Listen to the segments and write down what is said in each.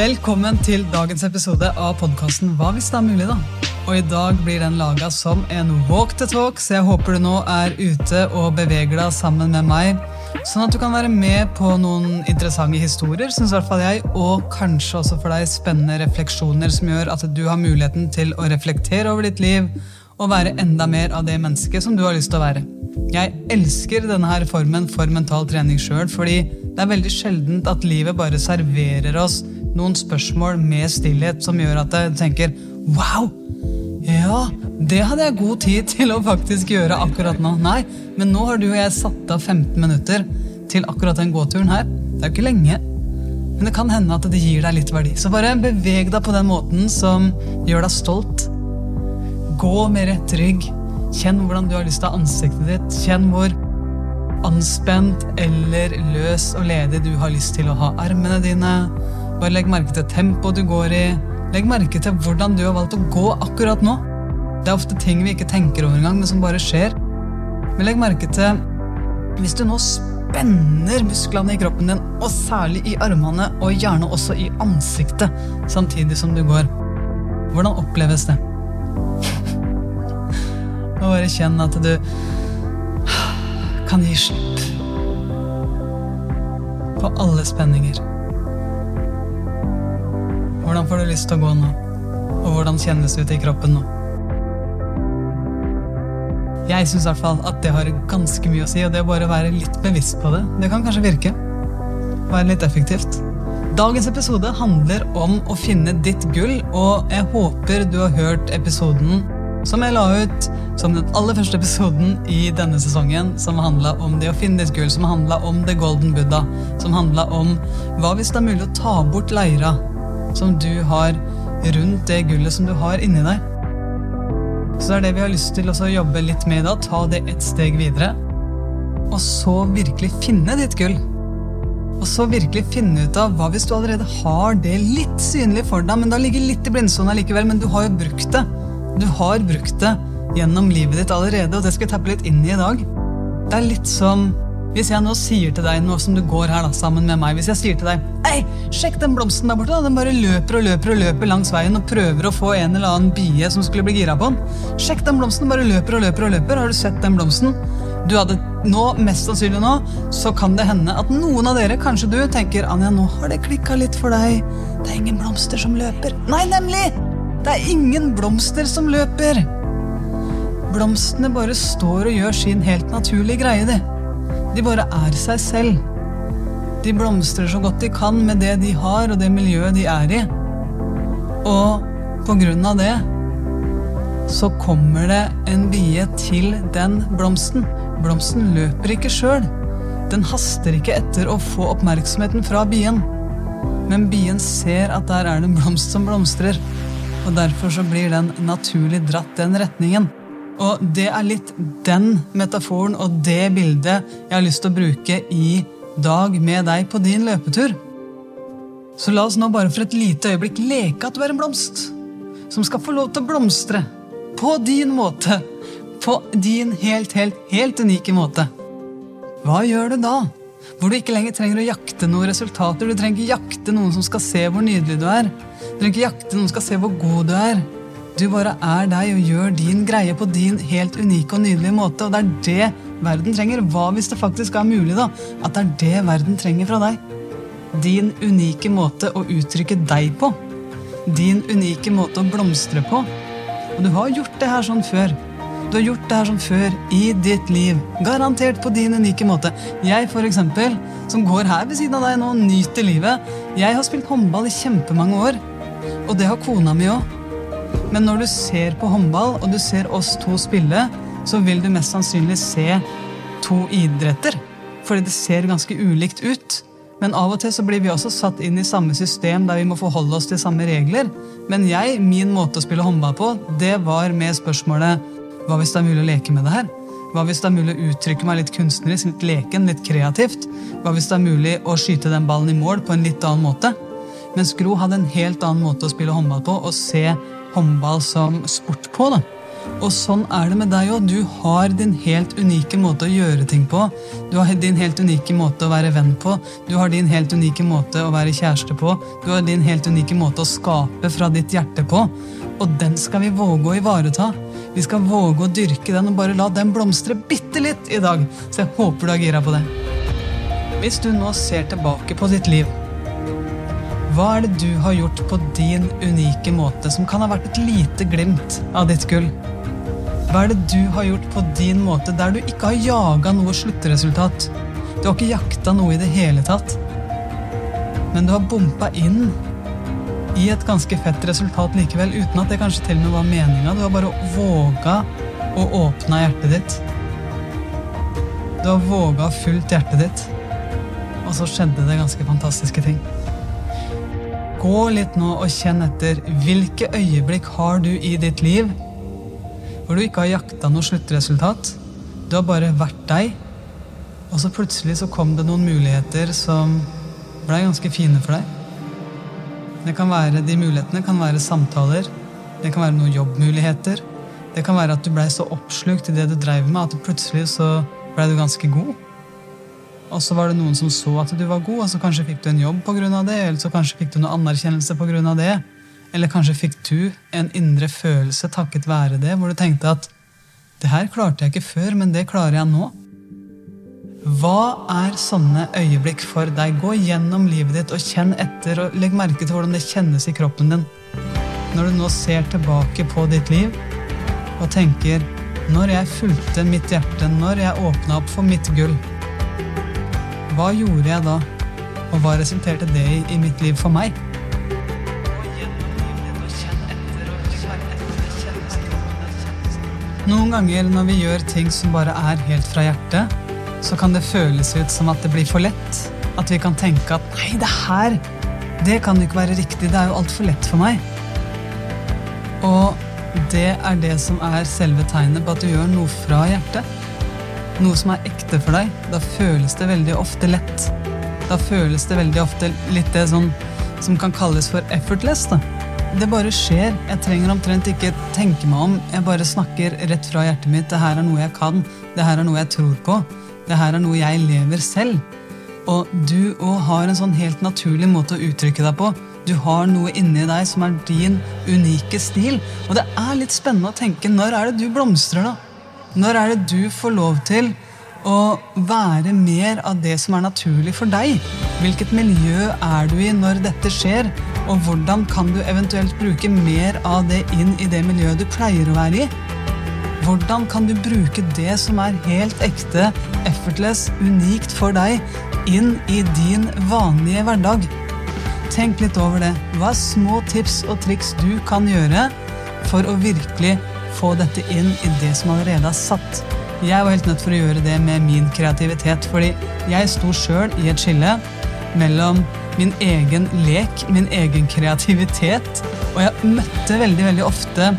Velkommen til dagens episode av podkasten Hva hvis det er mulig, da? Og i dag blir den laga som en walk the talk, så jeg håper du nå er ute og beveger deg sammen med meg. Sånn at du kan være med på noen interessante historier, syns i hvert fall jeg, og kanskje også for deg spennende refleksjoner som gjør at du har muligheten til å reflektere over ditt liv og være enda mer av det mennesket som du har lyst til å være. Jeg elsker denne her formen for mental trening sjøl, fordi det er veldig sjeldent at livet bare serverer oss noen spørsmål med stillhet som gjør at jeg tenker Wow! Ja, det hadde jeg god tid til å faktisk gjøre akkurat nå. Nei, men nå har du og jeg satt av 15 minutter til akkurat den gåturen her. Det er jo ikke lenge. Men det kan hende at det gir deg litt verdi. Så bare beveg deg på den måten som gjør deg stolt. Gå med rett rygg. Kjenn hvordan du har lyst til ansiktet ditt. Kjenn hvor anspent eller løs og ledig du har lyst til å ha armene dine. Bare legg merke til tempoet du går i. Legg merke til hvordan du har valgt å gå akkurat nå. Det er ofte ting vi ikke tenker over engang, men som bare skjer. Men legg merke til hvis du nå spenner musklene i kroppen din, og særlig i armene, og gjerne også i ansiktet, samtidig som du går. Hvordan oppleves det? Og bare kjenn at du kan gi slipp på alle spenninger. Hvordan får du lyst til å gå nå? Og hvordan kjennes det ut i kroppen nå? Jeg syns at det har ganske mye å si, og det å bare være litt bevisst på det, det kan kanskje virke. Være litt effektivt. Dagens episode handler om å finne ditt gull, og jeg håper du har hørt episoden som jeg la ut som den aller første episoden i denne sesongen, som handla om det å finne ditt gull, som handla om The Golden Buddha, som handla om hva hvis det er mulig å ta bort leira som du har rundt det gullet som du har inni deg. Så det er det vi har lyst til å jobbe litt med da. Ta det et steg videre. Og så virkelig finne ditt gull. Og så virkelig finne ut av hva hvis du allerede har det litt synlig for deg, men det ligger litt i blindsona likevel, men du har jo brukt det. Du har brukt det gjennom livet ditt allerede, og det skal vi tappe litt inn i i dag. Det er litt som hvis jeg nå sier til deg, nå som du går her da, sammen med meg Hvis jeg sier til deg Hei, sjekk den blomsten der borte. da, Den bare løper og løper og løper langs veien og prøver å få en eller annen bie som skulle bli gira på den. Sjekk den blomsten. Bare løper og løper og løper. Har du sett den blomsten? Du hadde nå, Mest sannsynlig nå så kan det hende at noen av dere, kanskje du, tenker Anja, nå har det klikka litt for deg. Det er ingen blomster som løper. Nei, nemlig! Det er ingen blomster som løper. Blomstene bare står og gjør sin helt naturlige greie, de. De bare er seg selv. De blomstrer så godt de kan med det de har, og det miljøet de er i. Og på grunn av det så kommer det en bie til den blomsten. Blomsten løper ikke sjøl. Den haster ikke etter å få oppmerksomheten fra bien. Men bien ser at der er det en blomst som blomstrer, og derfor så blir den naturlig dratt den retningen. Og det er litt den metaforen og det bildet jeg har lyst til å bruke i dag med deg på din løpetur. Så la oss nå bare for et lite øyeblikk leke at du er en blomst som skal få lov til å blomstre på din måte. På din helt, helt, helt unike måte. Hva gjør du da? Hvor du ikke lenger trenger å jakte noen resultater. Du trenger ikke jakte noen som skal se hvor nydelig du er. Du trenger ikke jakte noen som skal se hvor god du er. Du bare er deg og gjør din greie på din helt unike og nydelige måte. Og det er det verden trenger. Hva hvis det faktisk er mulig, da? At det er det verden trenger fra deg? Din unike måte å uttrykke deg på. Din unike måte å blomstre på. Og du har gjort det her sånn før. Du har gjort det her sånn før i ditt liv. Garantert på din unike måte. Jeg, for eksempel, som går her ved siden av deg nå, og nyter livet. Jeg har spilt håndball i kjempemange år. Og det har kona mi òg. Men når du ser på håndball, og du ser oss to spille, så vil du mest sannsynlig se to idretter. Fordi det ser ganske ulikt ut. Men av og til så blir vi også satt inn i samme system der vi må forholde oss til samme regler. Men jeg, min måte å spille håndball på, det var med spørsmålet Hva hvis det er mulig å leke med det her? Hva hvis det er mulig å uttrykke meg litt kunstnerisk, litt leken, litt kreativt? Hva hvis det er mulig å skyte den ballen i mål på en litt annen måte? Mens Gro hadde en helt annen måte å spille håndball på og se håndball som sport på. da. Og sånn er det med deg òg. Du har din helt unike måte å gjøre ting på. Du har din helt unike måte å være venn på. Du har din helt unike måte å være kjæreste på. Du har din helt unike måte å skape fra ditt hjerte på. Og den skal vi våge å ivareta. Vi skal våge å dyrke den og bare la den blomstre bitte litt i dag. Så jeg håper du er gira på det. Hvis du nå ser tilbake på ditt liv, hva er det du har gjort på din unike måte som kan ha vært et lite glimt av ditt gull? Hva er det du har gjort på din måte der du ikke har jaga noe sluttresultat? Du har ikke jakta noe i det hele tatt. Men du har bompa inn i et ganske fett resultat likevel, uten at det kanskje til og med var meninga. Du har bare våga å åpne hjertet ditt. Du har våga fullt hjertet ditt, og så skjedde det ganske fantastiske ting. Gå litt nå og kjenn etter. Hvilke øyeblikk har du i ditt liv hvor du ikke har jakta noe sluttresultat. Du har bare vært deg. Og så plutselig så kom det noen muligheter som blei ganske fine for deg. Det kan være, De mulighetene kan være samtaler, det kan være noen jobbmuligheter. Det kan være at du blei så oppslukt i det du dreiv med, at plutselig så blei du ganske god. Og så var det noen som så at du var god, og så kanskje fikk du en jobb pga. det. Eller så kanskje fikk du noe anerkjennelse pga. det. Eller kanskje fikk du en indre følelse takket være det, hvor du tenkte at det her klarte jeg ikke før, men det klarer jeg nå. Hva er sånne øyeblikk for deg? Gå gjennom livet ditt og kjenn etter, og legg merke til hvordan det kjennes i kroppen din. Når du nå ser tilbake på ditt liv og tenker Når jeg fulgte mitt hjerte, når jeg åpna opp for mitt gull, hva gjorde jeg da? Og hva resulterte det i i mitt liv for meg? Noen ganger når vi gjør ting som bare er helt fra hjertet, så kan det føles ut som at det blir for lett. At vi kan tenke at nei, det her det kan jo ikke være riktig. Det er jo altfor lett for meg. Og det er det som er selve tegnet på at du gjør noe fra hjertet. Noe som er ekte for deg. Da føles det veldig ofte lett. Da føles det veldig ofte litt det sånn som kan kalles for effortless. da. Det bare skjer. Jeg trenger omtrent ikke tenke meg om. Jeg bare snakker rett fra hjertet mitt. Det her er noe jeg kan. Det her er noe jeg tror på. Det her er noe jeg lever selv. Og du òg har en sånn helt naturlig måte å uttrykke deg på. Du har noe inni deg som er din unike stil. Og det er litt spennende å tenke når er det du blomstrer, da? Når er det du får lov til å være mer av det som er naturlig for deg? Hvilket miljø er du i når dette skjer? Og hvordan kan du eventuelt bruke mer av det inn i det miljøet du pleier å være i? Hvordan kan du bruke det som er helt ekte, effortless, unikt for deg, inn i din vanlige hverdag? Tenk litt over det. Hva er små tips og triks du kan gjøre for å virkelig få dette inn i det som allerede er satt? Jeg var helt nødt for å gjøre det med min kreativitet, fordi jeg sto sjøl i et skille mellom min egen lek, min egen kreativitet. Og jeg møtte veldig veldig ofte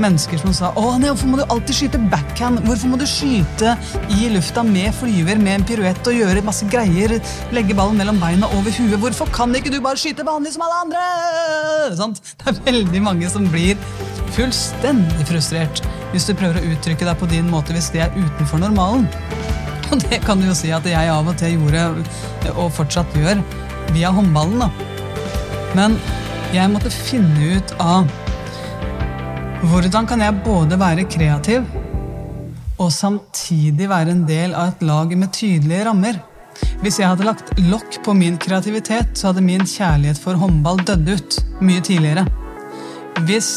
mennesker som sa å nei, hvorfor må du alltid skyte backhand? Hvorfor må du skyte i lufta med flyver, med en piruett og gjøre masse greier? Legge ballen mellom beina over huet? Hvorfor kan ikke du bare skyte vanlig som alle andre? Sånt? Det er veldig mange som blir fullstendig frustrert hvis du prøver å uttrykke deg på din måte hvis det er utenfor normalen. Og det kan du jo si at jeg av og til gjorde, og fortsatt gjør via håndballen. da. Men jeg måtte finne ut av hvordan kan jeg både være kreativ og samtidig være en del av et lag med tydelige rammer. Hvis jeg hadde lagt lokk på min kreativitet, så hadde min kjærlighet for håndball dødd ut mye tidligere. Hvis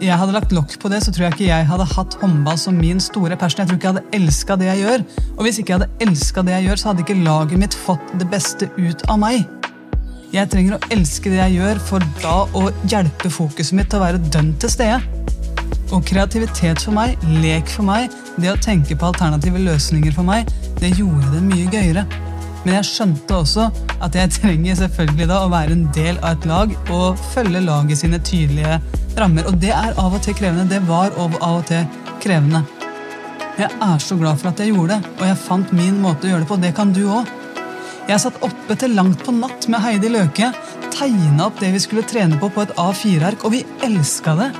jeg hadde lagt lokk på det, så tror jeg ikke jeg hadde hatt håndball som min store passion. Jeg tror ikke jeg hadde elska det jeg gjør. Og hvis ikke jeg hadde elska det jeg gjør, så hadde ikke laget mitt fått det beste ut av meg. Jeg trenger å elske det jeg gjør, for da å hjelpe fokuset mitt til å være dønn til stede. Og kreativitet for meg, lek for meg, det å tenke på alternative løsninger for meg, det gjorde det mye gøyere. Men jeg skjønte også at jeg trenger selvfølgelig da å være en del av et lag og følge laget sine tydelige rammer. Og det er av og til krevende. Det var av og til krevende. Jeg er så glad for at jeg gjorde det, og jeg fant min måte å gjøre det på. Det kan du òg. Jeg satt oppe til langt på natt med Heidi Løke, tegna opp det vi skulle trene på på et A4-ark, og vi elska det.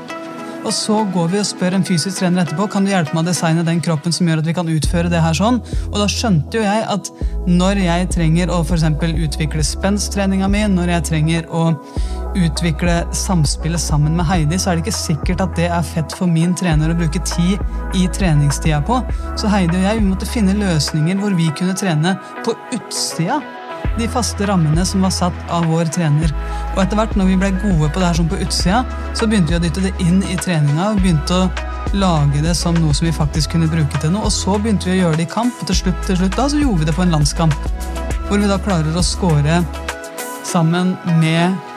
Og så går vi og spør en fysisk trener etterpå kan du hjelpe meg å designe den kroppen som gjør at vi kan utføre det her sånn. Og da skjønte jo jeg at når jeg trenger å for utvikle spensttreninga mi, når jeg trenger å utvikle samspillet sammen med Heidi, så er det ikke sikkert at det er fett for min trener å bruke tid i treningstida på. Så Heidi og jeg vi måtte finne løsninger hvor vi kunne trene på utsida de faste rammene som var satt av vår trener. Og etter hvert, når vi ble gode på det her sånn på utsida, så begynte vi å dytte det inn i treninga. og begynte å lage det som noe som vi faktisk kunne bruke til noe. Og så begynte vi å gjøre det i kamp, og til slutt, til slutt da, så gjorde vi det på en landskamp. Hvor vi da klarer å score sammen med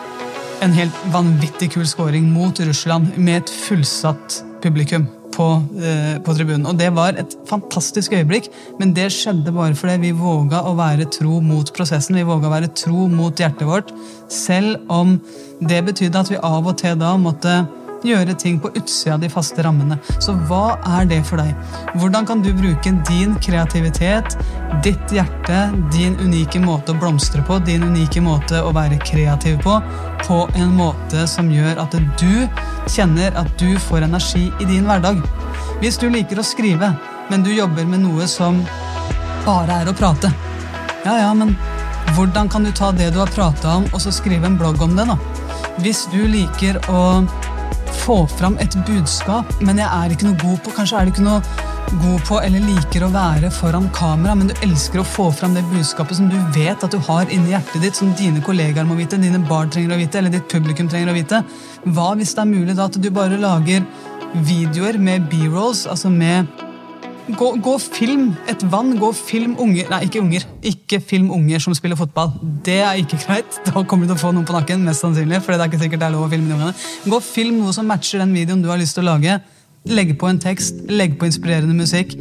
en helt vanvittig kul scoring mot Russland med et fullsatt publikum på, eh, på, tribunen. Og det var et fantastisk øyeblikk, men det skjedde bare fordi vi våga å være tro mot prosessen. Vi våga å være tro mot hjertet vårt, selv om det betydde at vi av og til da måtte gjøre ting på utsida av de faste rammene. Så hva er det for deg? Hvordan kan du bruke din kreativitet, ditt hjerte, din unike måte å blomstre på, din unike måte å være kreativ på, på en måte som gjør at du kjenner at du får energi i din hverdag. Hvis du liker å skrive, men du jobber med noe som bare er å prate, ja ja, men hvordan kan du ta det du har prata om, og så skrive en blogg om det, da? Hvis du liker å få fram et budskap, men jeg er ikke noe god på Kanskje er du ikke noe god på eller liker å være foran kamera, men du elsker å få fram det budskapet som du vet at du har inni hjertet ditt, som dine kollegaer må vite, dine barn trenger å vite, eller ditt publikum trenger å vite. Hva hvis det er mulig da at du bare lager videoer med B-rolls, altså med Gå, gå film et vann. Gå film unger Nei, ikke unger. Ikke film unger som spiller fotball. Det er ikke greit. Da kommer du til å få noen på nakken. mest sannsynlig, for det er ikke sikkert det er lov å filme de ungene. Gå film noe som matcher den videoen du har lyst til å lage. Legg på en tekst, legg på inspirerende musikk,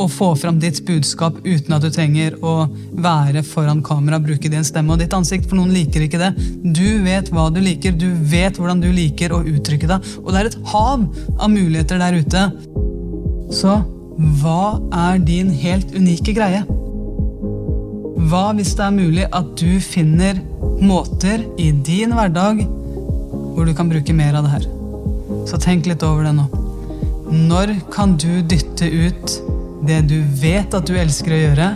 og få fram ditt budskap uten at du trenger å være foran kamera, bruke din stemme og ditt ansikt, for noen liker ikke det. Du vet hva du liker, du vet hvordan du liker å uttrykke deg, og det er et hav av muligheter der ute. Så hva er din helt unike greie? Hva hvis det er mulig at du finner måter i din hverdag hvor du kan bruke mer av det her? Så tenk litt over det nå. Når kan du dytte ut det du vet at du elsker å gjøre,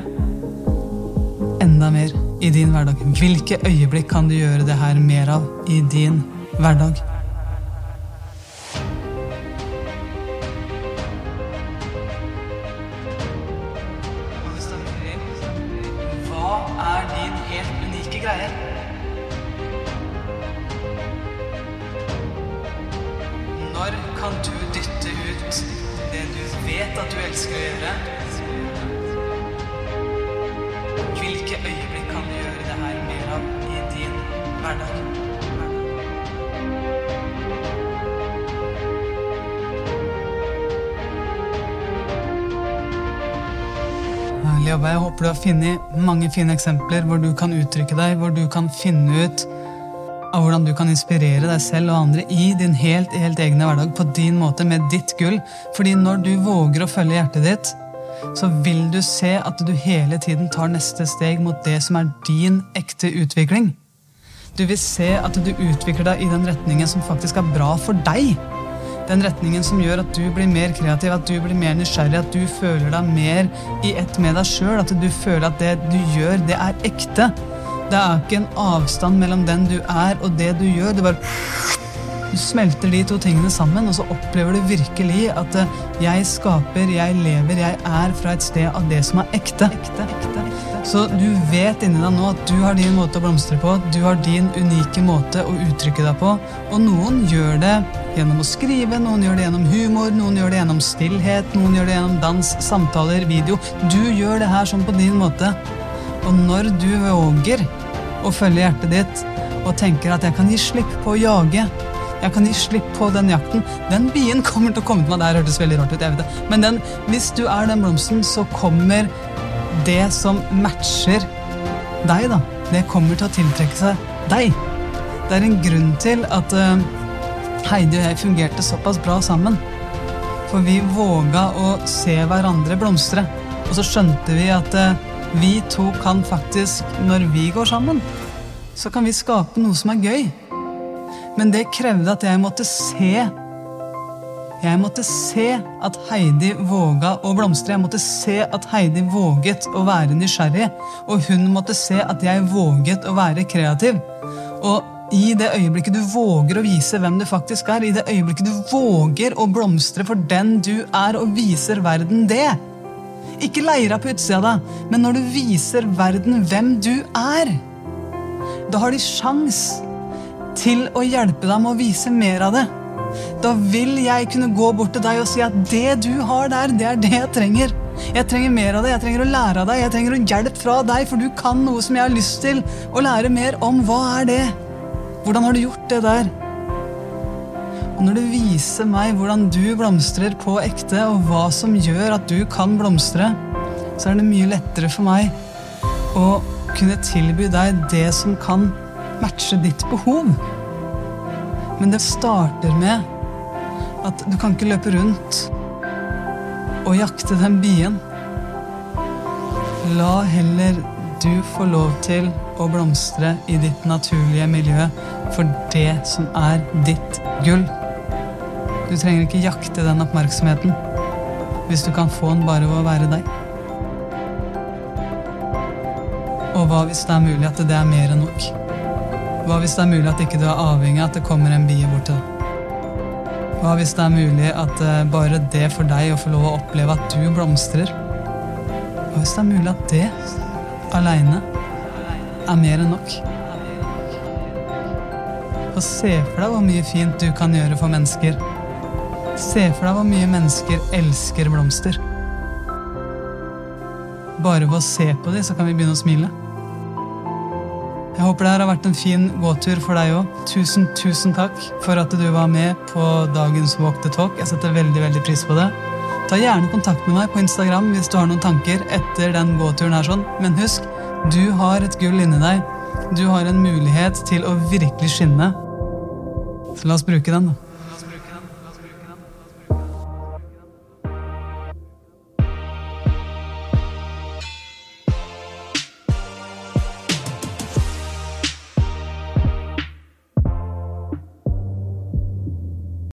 enda mer i din hverdag? Hvilke øyeblikk kan du gjøre det her mer av i din hverdag? Håper du har funnet mange fine eksempler hvor du kan uttrykke deg, hvor du kan finne ut av hvordan du kan inspirere deg selv og andre i din helt, helt egne hverdag på din måte, med ditt gull. Fordi når du våger å følge hjertet ditt, så vil du se at du hele tiden tar neste steg mot det som er din ekte utvikling. Du vil se at du utvikler deg i den retningen som faktisk er bra for deg den retningen som gjør at du blir mer kreativ, at du blir mer nysgjerrig, at du føler deg mer i ett med deg sjøl. At du føler at det du gjør, det er ekte. Det er ikke en avstand mellom den du er, og det du gjør. Du bare du smelter de to tingene sammen, og så opplever du virkelig at eh, jeg skaper, jeg lever, jeg er fra et sted av det som er ekte. ekte, ekte, ekte. Så du vet inni deg nå at du har din måte å blomstre på, du har din unike måte å uttrykke deg på. Og noen gjør det gjennom å skrive, noen gjør det gjennom humor, noen gjør det gjennom stillhet, noen gjør det gjennom dans, samtaler, video. Du gjør det her sånn på din måte. Og når du våger å følge hjertet ditt og tenker at jeg kan gi slipp på å jage jeg kan gi slipp på den jakten. Den bien kommer til å komme til meg. Det hørtes veldig rart ut. jeg vet det. Men den, hvis du er den blomsten, så kommer det som matcher deg, da, det kommer til å tiltrekke seg deg. Det er en grunn til at uh, Heidi og jeg fungerte såpass bra sammen. For vi våga å se hverandre blomstre. Og så skjønte vi at uh, vi to kan faktisk, når vi går sammen, så kan vi skape noe som er gøy. Men det krevde at jeg måtte se Jeg måtte se at Heidi våga å blomstre. Jeg måtte se at Heidi våget å være nysgjerrig. Og hun måtte se at jeg våget å være kreativ. Og i det øyeblikket du våger å vise hvem du faktisk er, i det øyeblikket du våger å blomstre for den du er, og viser verden det Ikke leira på utsida av deg, men når du viser verden hvem du er, da har de sjans til å hjelpe deg med å vise mer av det. Da vil jeg kunne gå bort til deg og si at det du har der, det er det jeg trenger. Jeg trenger mer av det, jeg trenger å lære av deg, jeg trenger å hjelp fra deg, for du kan noe som jeg har lyst til å lære mer om. Hva er det? Hvordan har du gjort det der? Og når du viser meg hvordan du blomstrer på ekte, og hva som gjør at du kan blomstre, så er det mye lettere for meg å kunne tilby deg det som kan matche ditt behov. Men det starter med at du kan ikke løpe rundt og jakte den bien. La heller du få lov til å blomstre i ditt naturlige miljø for det som er ditt gull. Du trenger ikke jakte den oppmerksomheten hvis du kan få den bare ved å være deg. Og hva hvis det er mulig at det er mer enn nok? Hva hvis det er mulig at ikke du er avhengig av at det kommer en bie bort til deg? Hva hvis det er mulig at eh, bare det for deg å få lov å oppleve at du blomstrer? Hva hvis det er mulig at det aleine er mer enn nok? Og se for deg hvor mye fint du kan gjøre for mennesker. Se for deg hvor mye mennesker elsker blomster. Bare ved å se på dem, så kan vi begynne å smile. Jeg håper det her har vært en fin gåtur for deg òg. Tusen, tusen takk for at du var med på dagens Walk the Talk. Jeg setter veldig, veldig pris på det. Ta gjerne kontakt med meg på Instagram hvis du har noen tanker etter den gåturen her sånn. Men husk, du har et gull inni deg. Du har en mulighet til å virkelig skinne. Så la oss bruke den, da.